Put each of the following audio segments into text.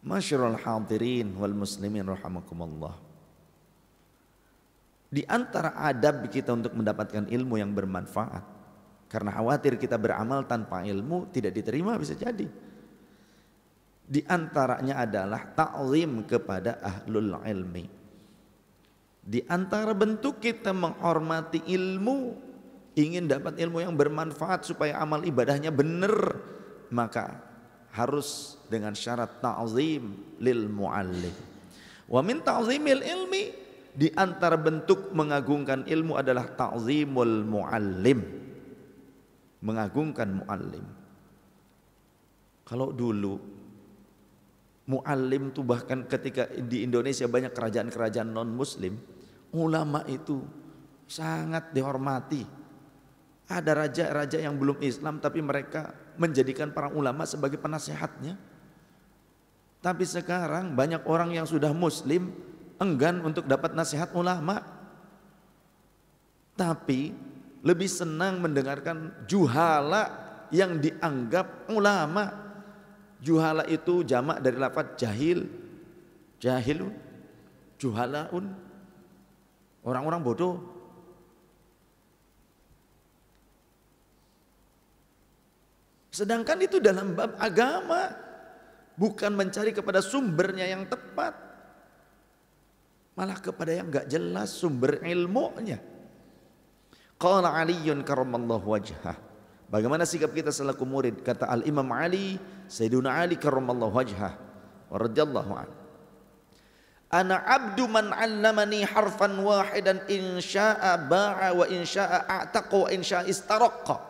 Masyarul hadirin wal muslimin rahimakumullah. Di antara adab kita untuk mendapatkan ilmu yang bermanfaat. Karena khawatir kita beramal tanpa ilmu tidak diterima bisa jadi. Di antaranya adalah ta'zim kepada ahlul ilmi. Di antara bentuk kita menghormati ilmu, ingin dapat ilmu yang bermanfaat supaya amal ibadahnya benar, maka harus dengan syarat ta'zim lil muallim. Wa min ta'zimil ilmi di antara bentuk mengagungkan ilmu adalah ta'zimul muallim. Mengagungkan muallim. Kalau dulu muallim tuh bahkan ketika di Indonesia banyak kerajaan-kerajaan non muslim, ulama itu sangat dihormati. Ada raja-raja yang belum Islam tapi mereka menjadikan para ulama sebagai penasehatnya. Tapi sekarang banyak orang yang sudah muslim enggan untuk dapat nasihat ulama. Tapi lebih senang mendengarkan juhala yang dianggap ulama. Juhala itu jamak dari lafaz jahil. Jahilun, juhalaun. Orang-orang bodoh. Sedangkan itu dalam bab agama bukan mencari kepada sumbernya yang tepat. Malah kepada yang enggak jelas sumber ilmunya. Qala Aliun karamallahu wajhah. Bagaimana sikap kita selaku murid? Kata Al-Imam Ali, Sayyiduna Ali karamallahu wajhah. Radhiyallahu anhu. Ana abdu man 'allamani harfan wahidan in syaa ba'a wa in syaa a'taqa wa in syaa istaraqqa.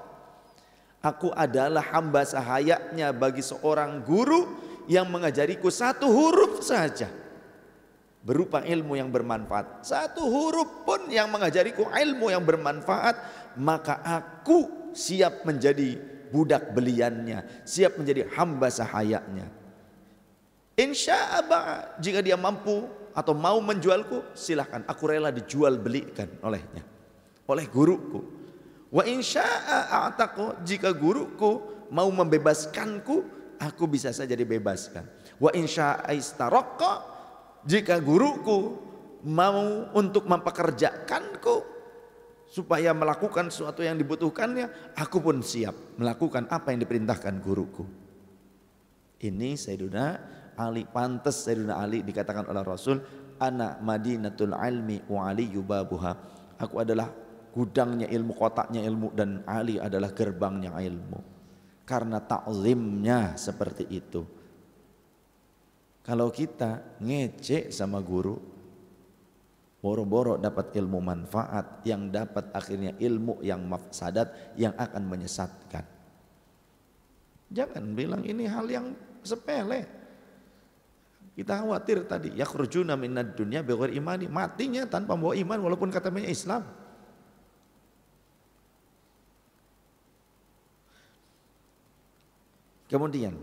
Aku adalah hamba sahayanya bagi seorang guru yang mengajariku satu huruf saja. Berupa ilmu yang bermanfaat. Satu huruf pun yang mengajariku ilmu yang bermanfaat. Maka aku siap menjadi budak beliannya. Siap menjadi hamba sahayanya. Insya Allah jika dia mampu atau mau menjualku silahkan aku rela dijual belikan olehnya. Oleh guruku Wa insya'a a'taqu jika guruku mau membebaskanku, aku bisa saja dibebaskan. Wa insya'a istaraqqa jika guruku mau untuk mempekerjakanku supaya melakukan sesuatu yang dibutuhkannya, aku pun siap melakukan apa yang diperintahkan guruku. Ini Sayyiduna Ali pantas Sayyiduna Ali dikatakan oleh Rasul, anak Madinatul ilmi wa ali yubabuha. Aku adalah gudangnya ilmu, kotaknya ilmu dan Ali adalah gerbangnya ilmu. Karena takzimnya seperti itu. Kalau kita ngecek sama guru, boro-boro dapat ilmu manfaat yang dapat akhirnya ilmu yang mafsadat yang akan menyesatkan. Jangan bilang ini hal yang sepele. Kita khawatir tadi yakhrujuna minad dunya bighairi imani, matinya tanpa membawa iman walaupun katanya Islam. Kemudian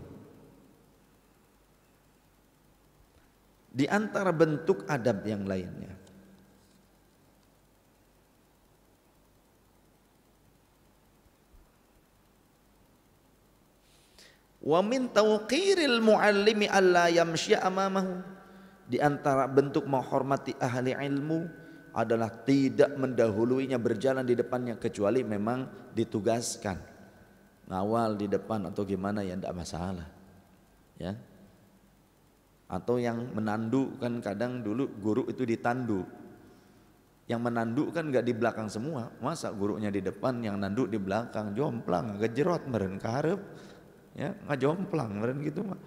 di antara bentuk adab yang lainnya Wa min tawqiril muallimi alla yamshi amamahu di antara bentuk menghormati ahli ilmu adalah tidak mendahuluinya berjalan di depannya kecuali memang ditugaskan ngawal di depan atau gimana ya tidak masalah ya. Atau yang menandu kan kadang dulu guru itu ditandu. Yang menandu kan nggak di belakang semua masa gurunya di depan yang nandu di belakang jomplang gejerot meren karep ya nggak jomplang meren gitu mah.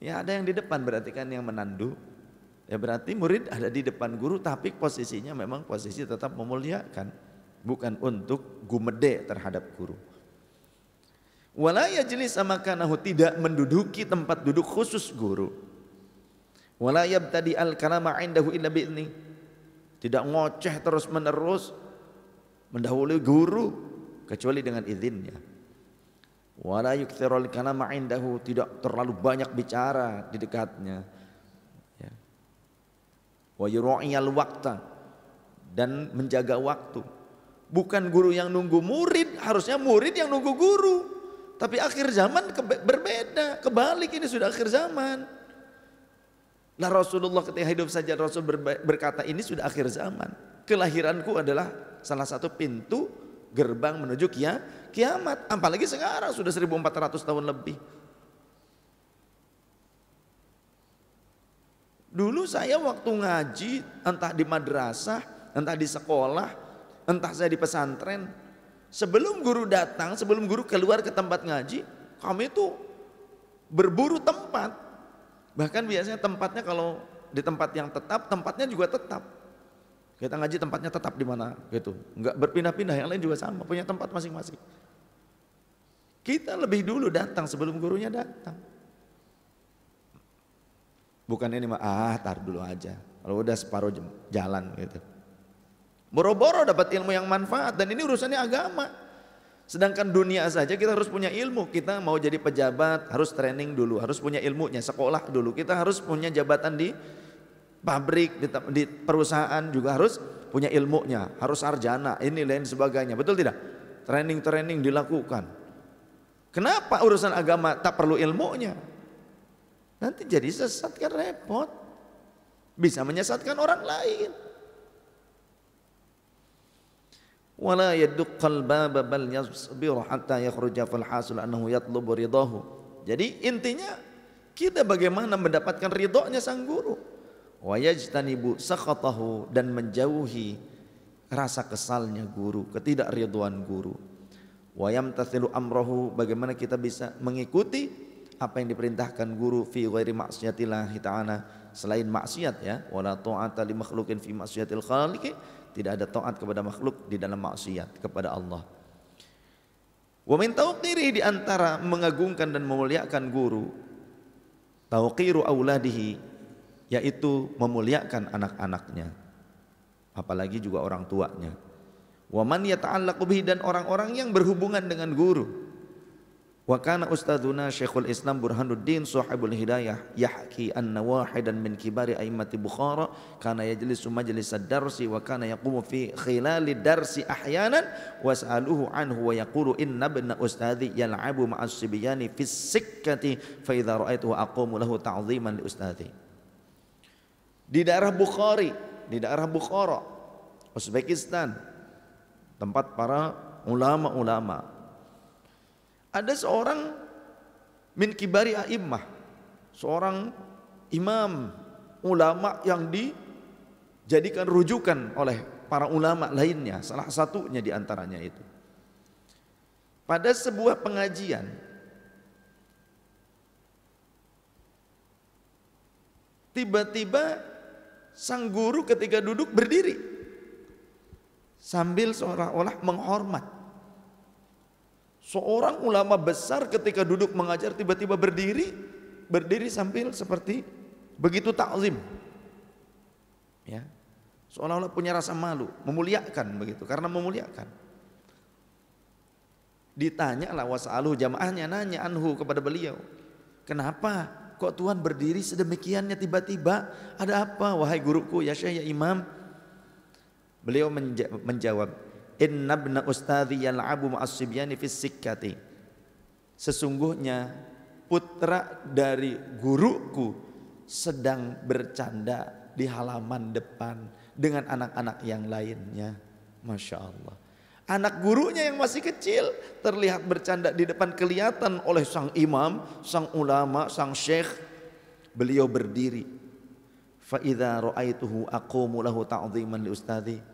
Ya ada yang di depan berarti kan yang menandu. Ya berarti murid ada di depan guru tapi posisinya memang posisi tetap memuliakan bukan untuk gumede terhadap guru Wala yajlis makanahu tidak menduduki tempat duduk khusus guru. Wala yabtadi al kalama indahu illa bi'ni. Tidak ngoceh terus menerus mendahului guru kecuali dengan izinnya. Wala yukthirul kalama indahu tidak terlalu banyak bicara di dekatnya. Ya. Wa yura'iyal wakta dan menjaga waktu. Bukan guru yang nunggu murid, harusnya murid yang nunggu guru. Tapi akhir zaman berbeda, kebalik ini sudah akhir zaman. Lah Rasulullah ketika hidup saja Rasul berkata ini sudah akhir zaman. Kelahiranku adalah salah satu pintu gerbang menuju kia, kiamat. Apalagi sekarang sudah 1400 tahun lebih. Dulu saya waktu ngaji entah di madrasah, entah di sekolah, entah saya di pesantren, sebelum guru datang, sebelum guru keluar ke tempat ngaji, kami itu berburu tempat. Bahkan biasanya tempatnya kalau di tempat yang tetap, tempatnya juga tetap. Kita ngaji tempatnya tetap di mana gitu. Enggak berpindah-pindah, yang lain juga sama, punya tempat masing-masing. Kita lebih dulu datang sebelum gurunya datang. Bukan ini mah ah tar dulu aja. Kalau udah separuh jalan gitu. Boro-boro dapat ilmu yang manfaat dan ini urusannya agama. Sedangkan dunia saja kita harus punya ilmu. Kita mau jadi pejabat harus training dulu, harus punya ilmunya, sekolah dulu. Kita harus punya jabatan di pabrik, di, perusahaan juga harus punya ilmunya, harus sarjana, ini lain sebagainya. Betul tidak? Training-training dilakukan. Kenapa urusan agama tak perlu ilmunya? Nanti jadi sesat kan repot. Bisa menyesatkan orang lain. Wala yaduqqal baba bal yasbiru hatta yakhruja fal hasul annahu yatlubu ridahu. Jadi intinya kita bagaimana mendapatkan ridhonya sang guru. Wa yajtanibu sakhatahu dan menjauhi rasa kesalnya guru, ketidakridhoan guru. Wa yamtathilu amrahu bagaimana kita bisa mengikuti apa yang diperintahkan guru fi ghairi maksiatillah ta'ala selain maksiat ya wala ta'ata li makhluqin fi maksiatil khaliqi tidak ada taat kepada makhluk di dalam maksiat kepada Allah. Wa min tauqiri di antara mengagungkan dan memuliakan guru tauqiru auladihi yaitu memuliakan anak-anaknya apalagi juga orang tuanya. Wa man yata'allaqu bihi dan orang-orang yang berhubungan dengan guru Wa kana ustadzuna Syekhul Islam Burhanuddin Sahibul Hidayah yahki anna wahidan min kibari a'immati Bukhara kana yajlisu majlis ad-darsi wa kana yaqumu fi khilali darsi ahyanan was'aluhu anhu wa yaqulu inna ibna ustadhi yal'abu ma'as sibyani fi sikkati fa idza ra'aituhu aqumu lahu ta'ziman li ustadhi di daerah Bukhari di daerah Bukhara Uzbekistan tempat para ulama-ulama ada seorang min kibari a'immah, seorang imam ulama yang dijadikan rujukan oleh para ulama lainnya, salah satunya di antaranya itu. Pada sebuah pengajian tiba-tiba sang guru ketika duduk berdiri sambil seolah-olah menghormat Seorang ulama besar ketika duduk mengajar tiba-tiba berdiri, berdiri sambil seperti begitu takzim. Ya. Seolah-olah punya rasa malu, memuliakan begitu karena memuliakan. Ditanya lah wasalu jamaahnya nanya anhu kepada beliau. Kenapa kok Tuhan berdiri sedemikiannya tiba-tiba? Ada apa wahai guruku ya Syekh ya Imam? Beliau menjawab, Inna ustadhi yal'abu ma'asibyani fis sikkati. Sesungguhnya putra dari guruku sedang bercanda di halaman depan dengan anak-anak yang lainnya. Masya Allah. Anak gurunya yang masih kecil terlihat bercanda di depan kelihatan oleh sang imam, sang ulama, sang syekh. Beliau berdiri. Fa'idha ra'aituhu aqumu lahu ta'ziman li ustadhi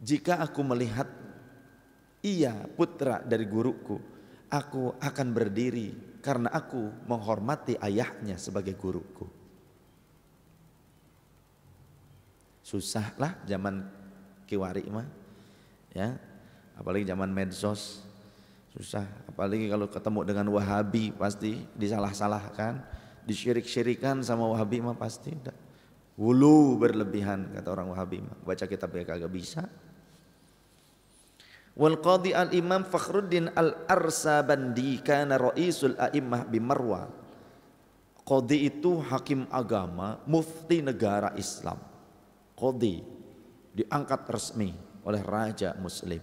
jika aku melihat ia putra dari guruku, aku akan berdiri karena aku menghormati ayahnya sebagai guruku. Susahlah zaman kiwari mah. Ya. Apalagi zaman medsos. Susah, apalagi kalau ketemu dengan Wahabi pasti disalah-salahkan, disyirik-syirikan sama Wahabi mah pasti Wulu berlebihan kata orang Wahabi mah. Baca kitab ya kagak bisa. Wal qadi al imam Fakhruddin al Arsabandi kana raisul a'immah bi Marwa. Qadi itu hakim agama, mufti negara Islam. Qadi diangkat resmi oleh raja muslim.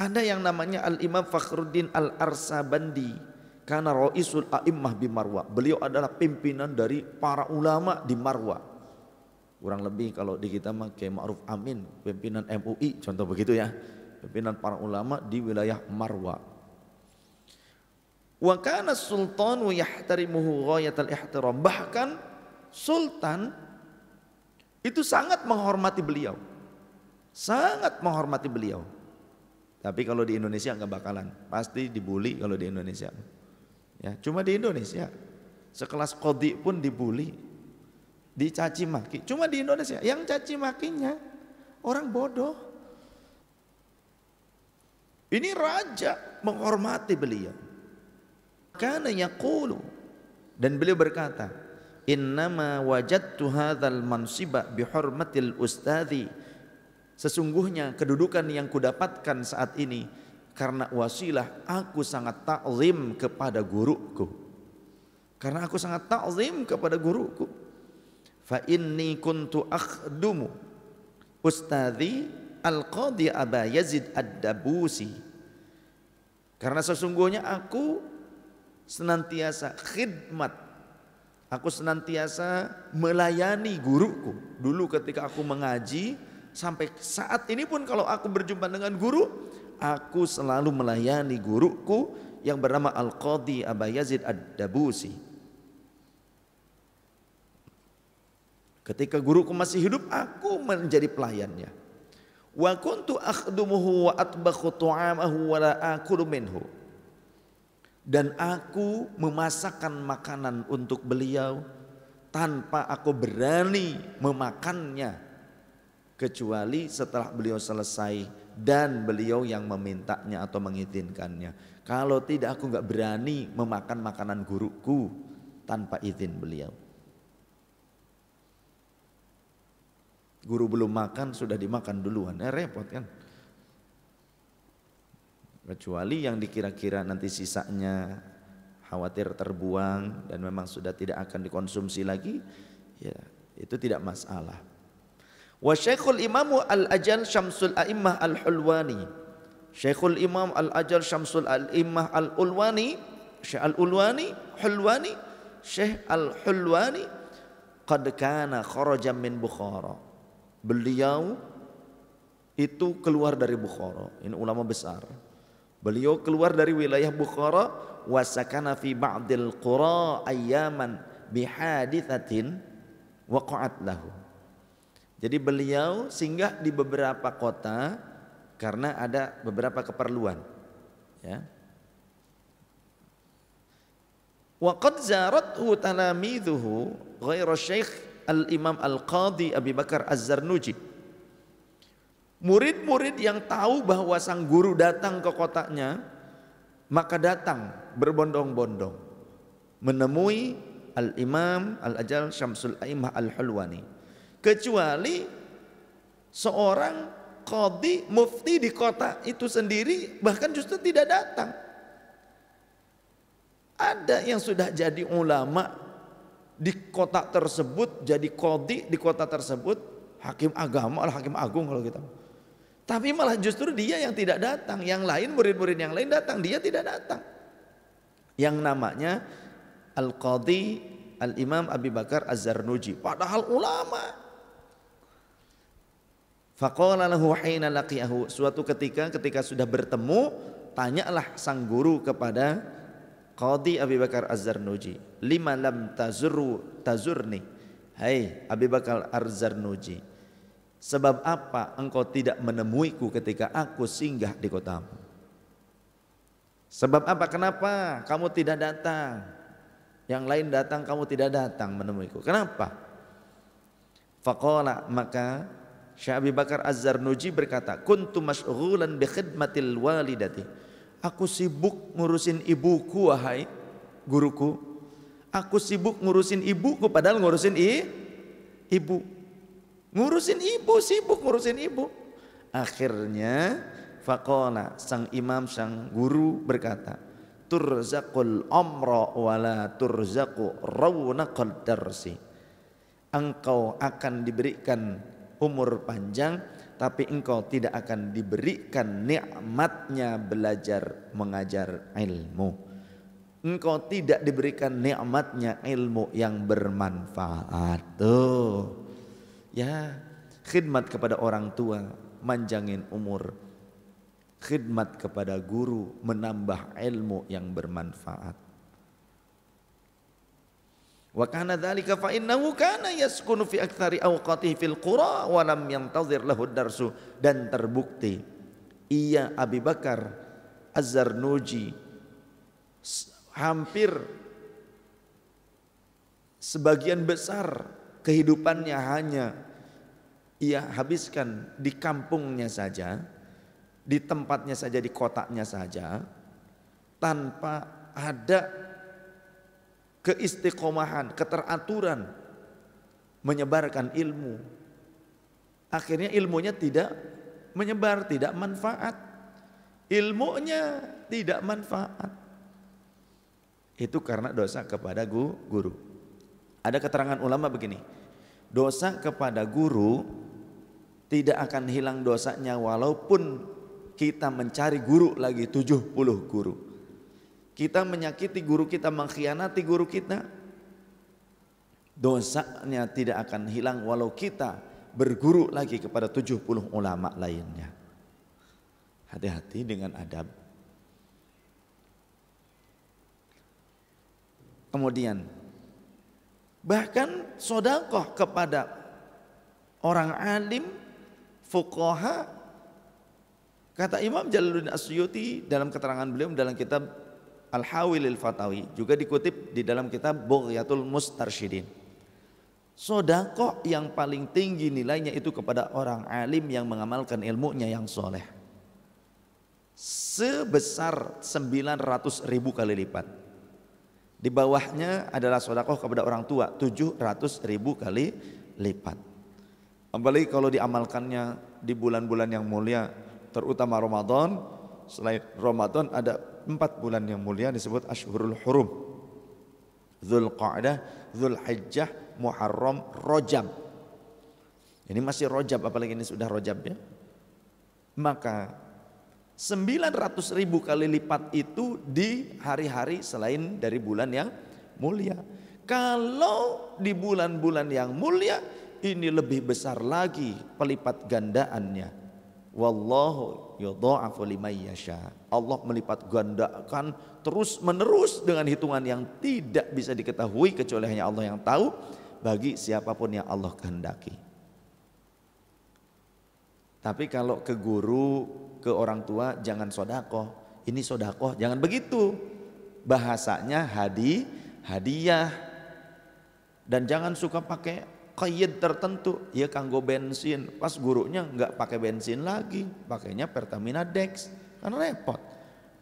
Ada yang namanya Al Imam Fakhruddin Al Arsabandi Karena Roisul A'immah di Marwa. Beliau adalah pimpinan dari para ulama di Marwa. Kurang lebih kalau di kita mah kayak Ma'ruf Amin, pimpinan MUI, contoh begitu ya. Pimpinan para ulama di wilayah Marwa. Wa kana sultan yahtarimuhu ghayatal ihtiram. Bahkan sultan itu sangat menghormati beliau. Sangat menghormati beliau. Tapi kalau di Indonesia nggak bakalan, pasti dibully kalau di Indonesia. Ya, cuma di Indonesia. Sekelas kodi pun dibully, dicaci maki. Cuma di Indonesia, yang caci makinya orang bodoh. Ini raja menghormati beliau. Karena yaqulu dan beliau berkata, "Innama wajadtu hadzal mansiba bihurmatil ustadzi." Sesungguhnya kedudukan yang kudapatkan saat ini karena wasilah aku sangat takzim kepada guruku. Karena aku sangat takzim kepada guruku. Fa inni kuntu akhdumu ustadhi al-qadi Aba Yazid ad-Dabusi. Karena sesungguhnya aku senantiasa khidmat. Aku senantiasa melayani guruku. Dulu ketika aku mengaji, sampai saat ini pun kalau aku berjumpa dengan guru, aku selalu melayani guruku yang bernama Al-Qadi Aba Yazid Ad-Dabusi. Ketika guruku masih hidup, aku menjadi pelayannya. Wa kuntu akhdumuhu wa atbakhu tu'amahu wa la akulu minhu. Dan aku memasakkan makanan untuk beliau tanpa aku berani memakannya kecuali setelah beliau selesai dan beliau yang memintanya atau mengizinkannya. Kalau tidak aku nggak berani memakan makanan guruku tanpa izin beliau. Guru belum makan sudah dimakan duluan, ya repot kan? Kecuali yang dikira-kira nanti sisanya khawatir terbuang dan memang sudah tidak akan dikonsumsi lagi, ya itu tidak masalah. Wa Syekhul Imamu Al-Ajal Syamsul A'immah Al-Hulwani. Syekhul Imam Al-Ajal Syamsul Al-Immah Al-Ulwani, Syekh Al-Ulwani, Hulwani, Syekh Al-Hulwani qad kana kharaja min Bukhara Beliau itu keluar dari Bukhara. Ini ulama besar. Beliau keluar dari wilayah Bukhara wasakana fi ba'dil qura ayyaman bihadithatin waqa'at lahu. Jadi beliau singgah di beberapa kota karena ada beberapa keperluan. Ya. Wa qad zarathu talamidhuhu ghairu syekh Al-Imam Al-Qadhi Abi Bakar Az-Zarnuji. Murid-murid yang tahu bahwa sang guru datang ke kotanya, maka datang berbondong-bondong menemui Al-Imam Al-Ajal Syamsul Aimah Al-Hulwani. Kecuali seorang qadhi mufti di kota itu sendiri bahkan justru tidak datang. Ada yang sudah jadi ulama di kota tersebut jadi kodi di kota tersebut hakim agama lah hakim agung kalau kita tapi malah justru dia yang tidak datang. Yang lain murid-murid yang lain datang dia tidak datang. Yang namanya al qadi al imam Abi Bakar Az-Zarnuji. Padahal ulama. Faqala lahu hina laqiyahu. Suatu ketika ketika sudah bertemu tanyalah sang guru kepada Qadi Abi Bakar Az-Zarnuji, lima lam tazuru tazurni. Hai Abi Bakar Az-Zarnuji, sebab apa engkau tidak menemuiku ketika aku singgah di kotamu? Sebab apa? Kenapa kamu tidak datang? Yang lain datang, kamu tidak datang menemuiku. Kenapa? Faqala maka Syekh Abi Bakar Az-Zarnuji berkata, "Kuntu masyghulan bi khidmatil walidati." Aku sibuk ngurusin ibuku wahai guruku. Aku sibuk ngurusin ibuku padahal ngurusin i, ibu. Ngurusin ibu, sibuk ngurusin ibu. Akhirnya faqala sang imam sang guru berkata, turzaqul amra wala turzaqu rawnaqal darsi. Engkau akan diberikan umur panjang tapi engkau tidak akan diberikan nikmatnya belajar mengajar ilmu. engkau tidak diberikan nikmatnya ilmu yang bermanfaat. Tuh. Ya, khidmat kepada orang tua, manjangin umur. Khidmat kepada guru, menambah ilmu yang bermanfaat. Wa kana dzalika fa innahu kana yaskunu fi aktsari awqatihi fil qura wa lam yantazir lahu darsu dan terbukti ia Abi Bakar Az-Zarnuji hampir sebagian besar kehidupannya hanya ia habiskan di kampungnya saja, di tempatnya saja, di kotaknya saja, tanpa ada keistiqomahan, keteraturan menyebarkan ilmu. Akhirnya ilmunya tidak menyebar, tidak manfaat. Ilmunya tidak manfaat. Itu karena dosa kepada guru. Ada keterangan ulama begini. Dosa kepada guru tidak akan hilang dosanya walaupun kita mencari guru lagi 70 guru. Kita menyakiti guru kita, mengkhianati guru kita. Dosanya tidak akan hilang walau kita berguru lagi kepada 70 ulama lainnya. Hati-hati dengan adab. Kemudian bahkan sodakoh kepada orang alim, fukoha. Kata Imam Jalaluddin Asyuti dalam keterangan beliau dalam kitab Al-Hawilil Fatawi juga dikutip di dalam kitab Bughyatul Mustarsyidin. Sodakoh yang paling tinggi nilainya itu kepada orang alim yang mengamalkan ilmunya yang soleh. Sebesar 900 ribu kali lipat. Di bawahnya adalah sodakoh kepada orang tua 700 ribu kali lipat. Apalagi kalau diamalkannya di bulan-bulan yang mulia terutama Ramadan. Selain Ramadan ada empat bulan yang mulia disebut Ashurul Hurum. Dhul Qa'dah, Dhul Hijjah, Muharram, Rojab. Ini masih Rojab apalagi ini sudah Rojab ya. Maka 900 ribu kali lipat itu di hari-hari selain dari bulan yang mulia. Kalau di bulan-bulan yang mulia ini lebih besar lagi pelipat gandaannya. Wallahu yudha'afu liman yasha. Allah melipat gandakan terus menerus dengan hitungan yang tidak bisa diketahui kecuali hanya Allah yang tahu bagi siapa pun yang Allah kehendaki. Tapi kalau ke guru ke orang tua jangan sodakoh. Ini sodakoh, jangan begitu. Bahasanya hadi, hadiah. Dan jangan suka pakai kayyid tertentu. Ya kanggo bensin. Pas gurunya nggak pakai bensin lagi. Pakainya Pertamina Dex. Kan repot.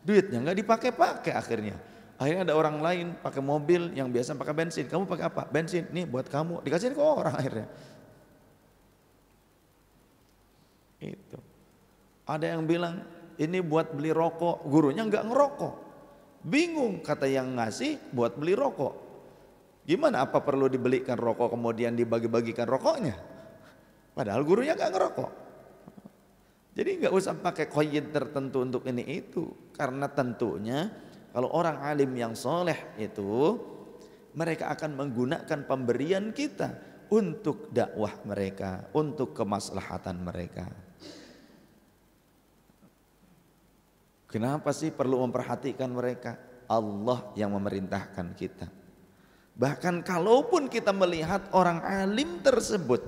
Duitnya nggak dipakai-pakai akhirnya. Akhirnya ada orang lain pakai mobil yang biasa pakai bensin. Kamu pakai apa? Bensin. Nih buat kamu. Dikasih ke orang akhirnya. Itu. Ada yang bilang ini buat beli rokok, gurunya nggak ngerokok. Bingung kata yang ngasih buat beli rokok. Gimana apa perlu dibelikan rokok kemudian dibagi-bagikan rokoknya? Padahal gurunya nggak ngerokok. Jadi nggak usah pakai koin tertentu untuk ini itu. Karena tentunya kalau orang alim yang soleh itu mereka akan menggunakan pemberian kita untuk dakwah mereka, untuk kemaslahatan mereka. Kenapa sih perlu memperhatikan mereka? Allah yang memerintahkan kita. Bahkan kalaupun kita melihat orang alim tersebut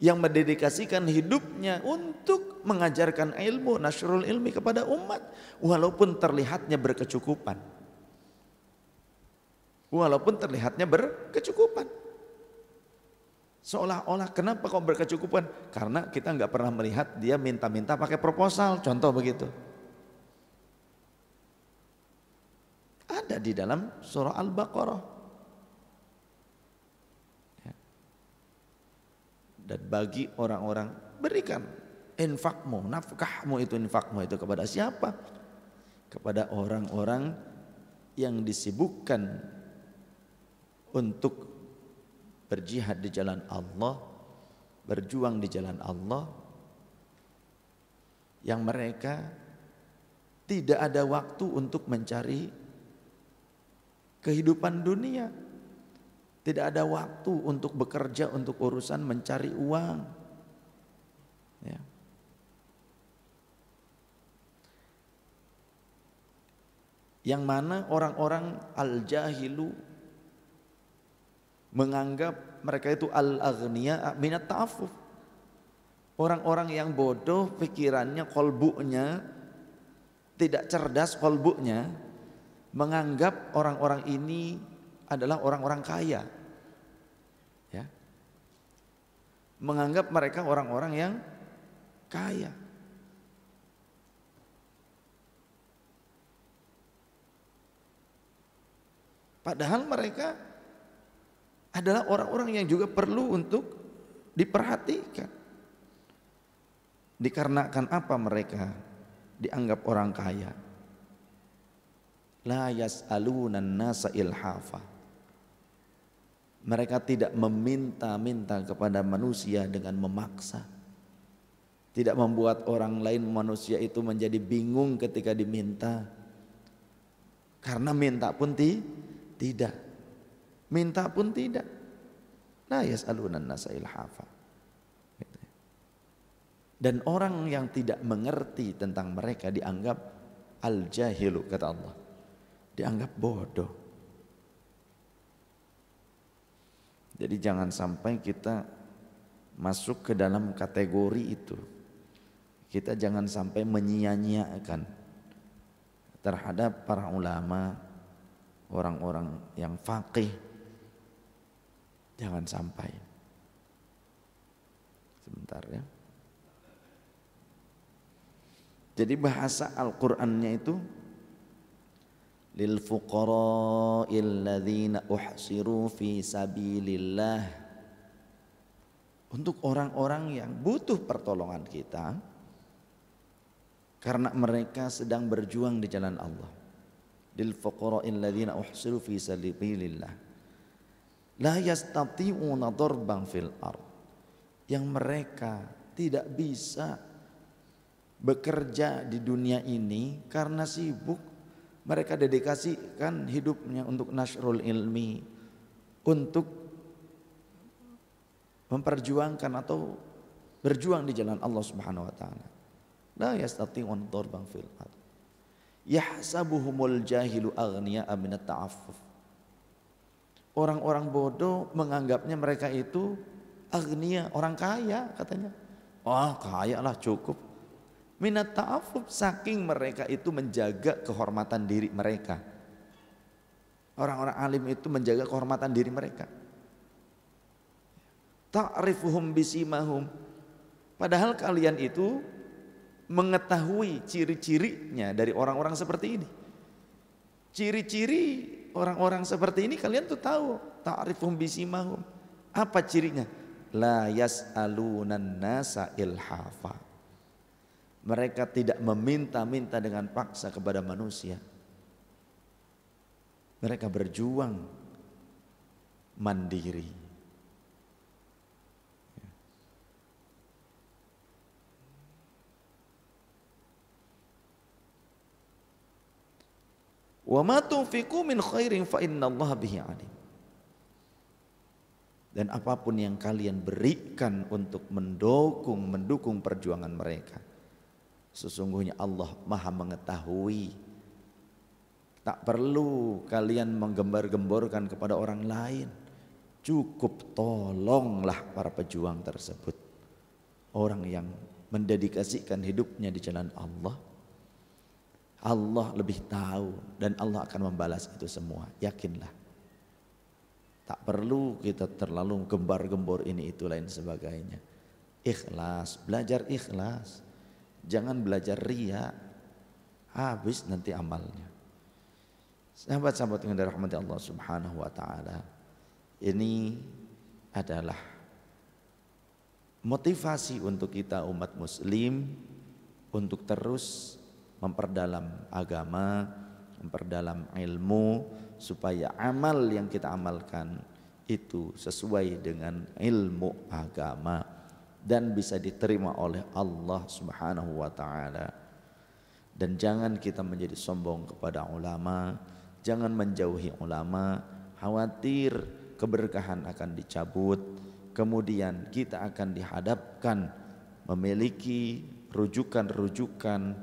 yang mendedikasikan hidupnya untuk mengajarkan ilmu nasrul ilmi kepada umat walaupun terlihatnya berkecukupan. Walaupun terlihatnya berkecukupan. Seolah-olah kenapa kok berkecukupan? Karena kita nggak pernah melihat dia minta-minta pakai proposal, contoh begitu. Ada di dalam surah Al-Baqarah. Dan bagi orang-orang berikan infakmu, nafkahmu itu infakmu itu kepada siapa? Kepada orang-orang yang disibukkan untuk berjihad di jalan Allah, berjuang di jalan Allah, yang mereka tidak ada waktu untuk mencari kehidupan dunia. Tidak ada waktu untuk bekerja untuk urusan mencari uang. Ya. Yang mana orang-orang al-jahilu menganggap mereka itu al-aghniya minat ta'afuf. Orang-orang yang bodoh pikirannya, kolbuknya tidak cerdas kolbuknya menganggap orang-orang ini adalah orang-orang kaya. Ya. Menganggap mereka orang-orang yang kaya. Padahal mereka adalah orang-orang yang juga perlu untuk diperhatikan. Dikarenakan apa mereka dianggap orang kaya? La yas'alunan nasa ilhafa. Mereka tidak meminta-minta kepada manusia dengan memaksa. Tidak membuat orang lain manusia itu menjadi bingung ketika diminta. Karena minta pun ti tidak. Minta pun tidak. La yas'alunan nasa ilhafa. Gitu. Dan orang yang tidak mengerti tentang mereka dianggap al-jahilu kata Allah. Dianggap bodoh. Jadi jangan sampai kita masuk ke dalam kategori itu. Kita jangan sampai menyia-nyiakan terhadap para ulama, orang-orang yang faqih. Jangan sampai. Sebentar ya. Jadi bahasa Al-Qur'annya itu lil fuqara'il ladzina uhsiru fi sabilillah untuk orang-orang yang butuh pertolongan kita karena mereka sedang berjuang di jalan Allah. lil fuqara'il ladzina uhsiru fi sabilillah la yastati'una darban fil ard yang mereka tidak bisa bekerja di dunia ini karena sibuk mereka dedikasikan hidupnya untuk nasrul ilmi untuk memperjuangkan atau berjuang di jalan Allah Subhanahu wa taala la yastati'un darban fil ard yahsabuhumul jahilu aghniya aminat ta'affuf. Orang-orang bodoh menganggapnya mereka itu agnia, orang kaya katanya. Oh kaya lah cukup. Minat ta'affuf saking mereka itu menjaga kehormatan diri mereka. Orang-orang alim itu menjaga kehormatan diri mereka. Ta'rifuhum bisimahum. Padahal kalian itu mengetahui ciri-cirinya dari orang-orang seperti ini. Ciri-ciri orang-orang seperti ini kalian tuh tahu. Ta'rifum bisimahum. Apa cirinya? La yas'alunan nasa ilhafa. Mereka tidak meminta-minta dengan paksa kepada manusia. Mereka berjuang mandiri. Dan apa pun yang kalian berikan untuk mendukung mendukung perjuangan mereka. Sesungguhnya Allah Maha mengetahui. Tak perlu kalian menggembar-gemborkan kepada orang lain. Cukup tolonglah para pejuang tersebut. Orang yang mendedikasikan hidupnya di jalan Allah Allah lebih tahu dan Allah akan membalas itu semua. Yakinlah. Tak perlu kita terlalu gembar-gembor ini itu lain sebagainya. Ikhlas, belajar ikhlas. Jangan belajar ria. Habis nanti amalnya. Sahabat-sahabat yang dirahmati Allah Subhanahu wa taala. Ini adalah motivasi untuk kita umat muslim untuk terus memperdalam agama, memperdalam ilmu supaya amal yang kita amalkan itu sesuai dengan ilmu agama dan bisa diterima oleh Allah Subhanahu wa taala. Dan jangan kita menjadi sombong kepada ulama, Jangan menjauhi ulama, khawatir keberkahan akan dicabut, kemudian kita akan dihadapkan memiliki rujukan-rujukan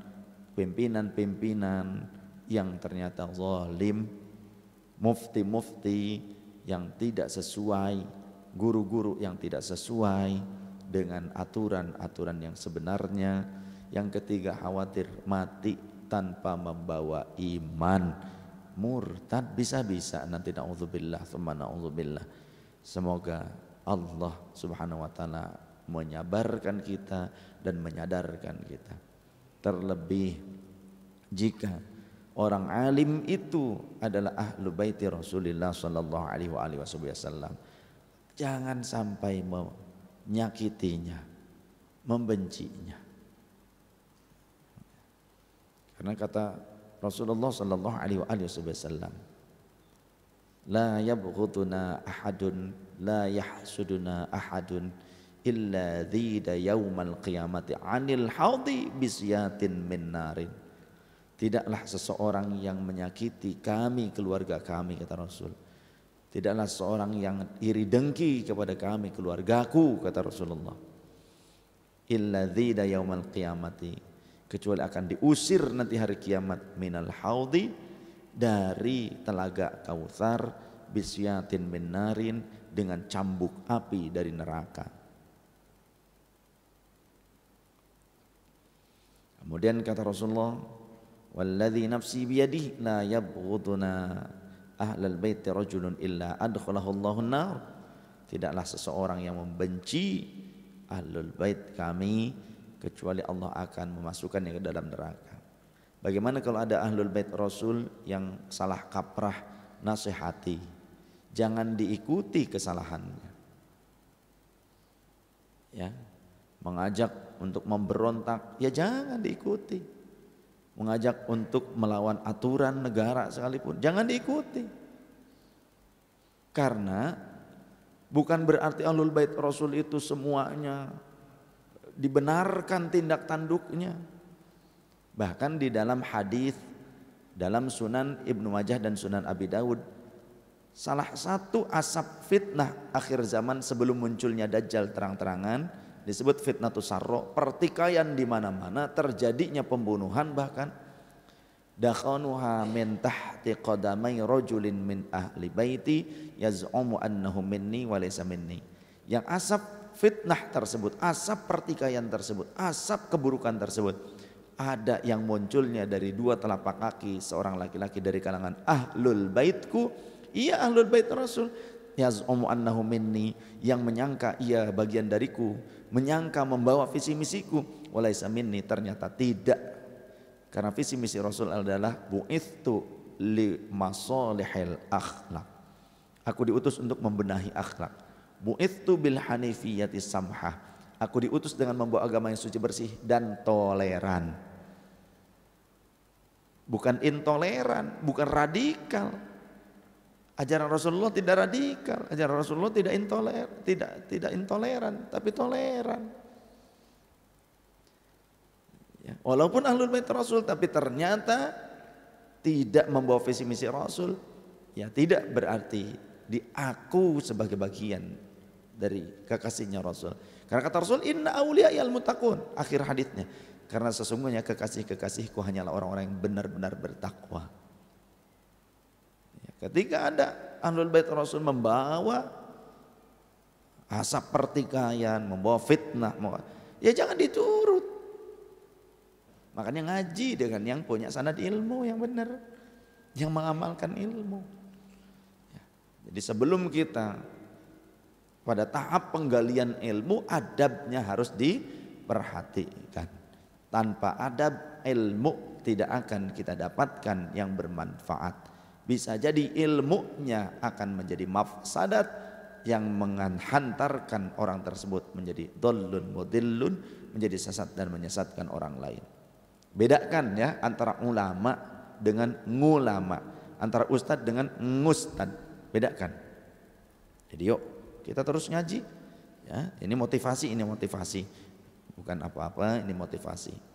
pimpinan-pimpinan yang ternyata zalim, mufti-mufti yang tidak sesuai, guru-guru yang tidak sesuai dengan aturan-aturan yang sebenarnya. Yang ketiga khawatir mati tanpa membawa iman. Murtad bisa-bisa nanti na'udzubillah, thumma na'udzubillah. Semoga Allah subhanahu wa ta'ala menyabarkan kita dan menyadarkan kita. Terlebih jika orang alim itu adalah ahlu baiti Rasulullah sallallahu alaihi wasallam. Jangan sampai menyakitinya, membencinya. Karena kata Rasulullah sallallahu alaihi wasallam, la yabghuduna ahadun la yahsuduna ahadun illa dhida yaumal qiyamati anil haudi bisyatin min narin Tidaklah seseorang yang menyakiti kami, keluarga kami, kata Rasul. Tidaklah seorang yang iri dengki kepada kami, keluargaku, kata Rasulullah. Illa dhida yaumal qiyamati. Kecuali akan diusir nanti hari kiamat minal haudi dari telaga kautsar bisyatin min narin dengan cambuk api dari neraka. Kemudian kata Rasulullah, Walladhi nafsi biyadihi la yabghuduna ahlal baiti rajulun illa adkhalahu Allahu nar. Tidaklah seseorang yang membenci ahlul bait kami kecuali Allah akan memasukkannya ke dalam neraka. Bagaimana kalau ada ahlul bait Rasul yang salah kaprah nasihati? Jangan diikuti kesalahannya. Ya, mengajak untuk memberontak, ya jangan diikuti mengajak untuk melawan aturan negara sekalipun. Jangan diikuti. Karena bukan berarti ahlul bait rasul itu semuanya dibenarkan tindak tanduknya. Bahkan di dalam hadis dalam Sunan Ibnu Majah dan Sunan Abi Daud salah satu asap fitnah akhir zaman sebelum munculnya dajjal terang-terangan disebut fitnatus sarro, pertikaian di mana-mana, terjadinya pembunuhan bahkan. Dakhanuha min tahti qadamai rajulin min ahli baiti yaz'umu annahu minni wa laysa minni. Yang asap fitnah tersebut, asap pertikaian tersebut, asap keburukan tersebut ada yang munculnya dari dua telapak kaki seorang laki-laki dari kalangan ahlul baitku, iya ahlul bait Rasul yaz'umu annahu minni. Yang menyangka ia bagian dariku. Menyangka membawa visi misiku. Walaisa minni ternyata tidak. Karena visi misi Rasul adalah bu'ithu li masalihil akhlak. Aku diutus untuk membenahi akhlak. Bu'ithu bil hanifiyati samhah aku diutus dengan membawa agama yang suci bersih dan toleran. Bukan intoleran bukan radikal Ajaran Rasulullah tidak radikal, ajaran Rasulullah tidak intoler, tidak tidak intoleran, tapi toleran. Ya, walaupun ahlul bait Rasul, tapi ternyata tidak membawa visi misi Rasul, ya tidak berarti diaku sebagai bagian dari kekasihnya Rasul. Karena kata Rasul, Inna awliya al mutakun. Akhir hadisnya. Karena sesungguhnya kekasih-kekasihku hanyalah orang-orang yang benar-benar bertakwa. Ketika ada Ahlul Bait Rasul membawa asap pertikaian, membawa fitnah, ya jangan diturut. Makanya ngaji dengan yang punya sanad ilmu yang benar, yang mengamalkan ilmu. Ya. Jadi sebelum kita pada tahap penggalian ilmu, adabnya harus diperhatikan. Tanpa adab, ilmu tidak akan kita dapatkan yang bermanfaat. Bisa jadi ilmunya akan menjadi mafsadat yang menghantarkan orang tersebut menjadi dolun mudillun, menjadi sesat dan menyesatkan orang lain. Bedakan ya antara ulama dengan ngulama, antara ustad dengan ngustad. Bedakan. Jadi yuk kita terus ngaji. Ya, ini motivasi, ini motivasi. Bukan apa-apa, ini motivasi.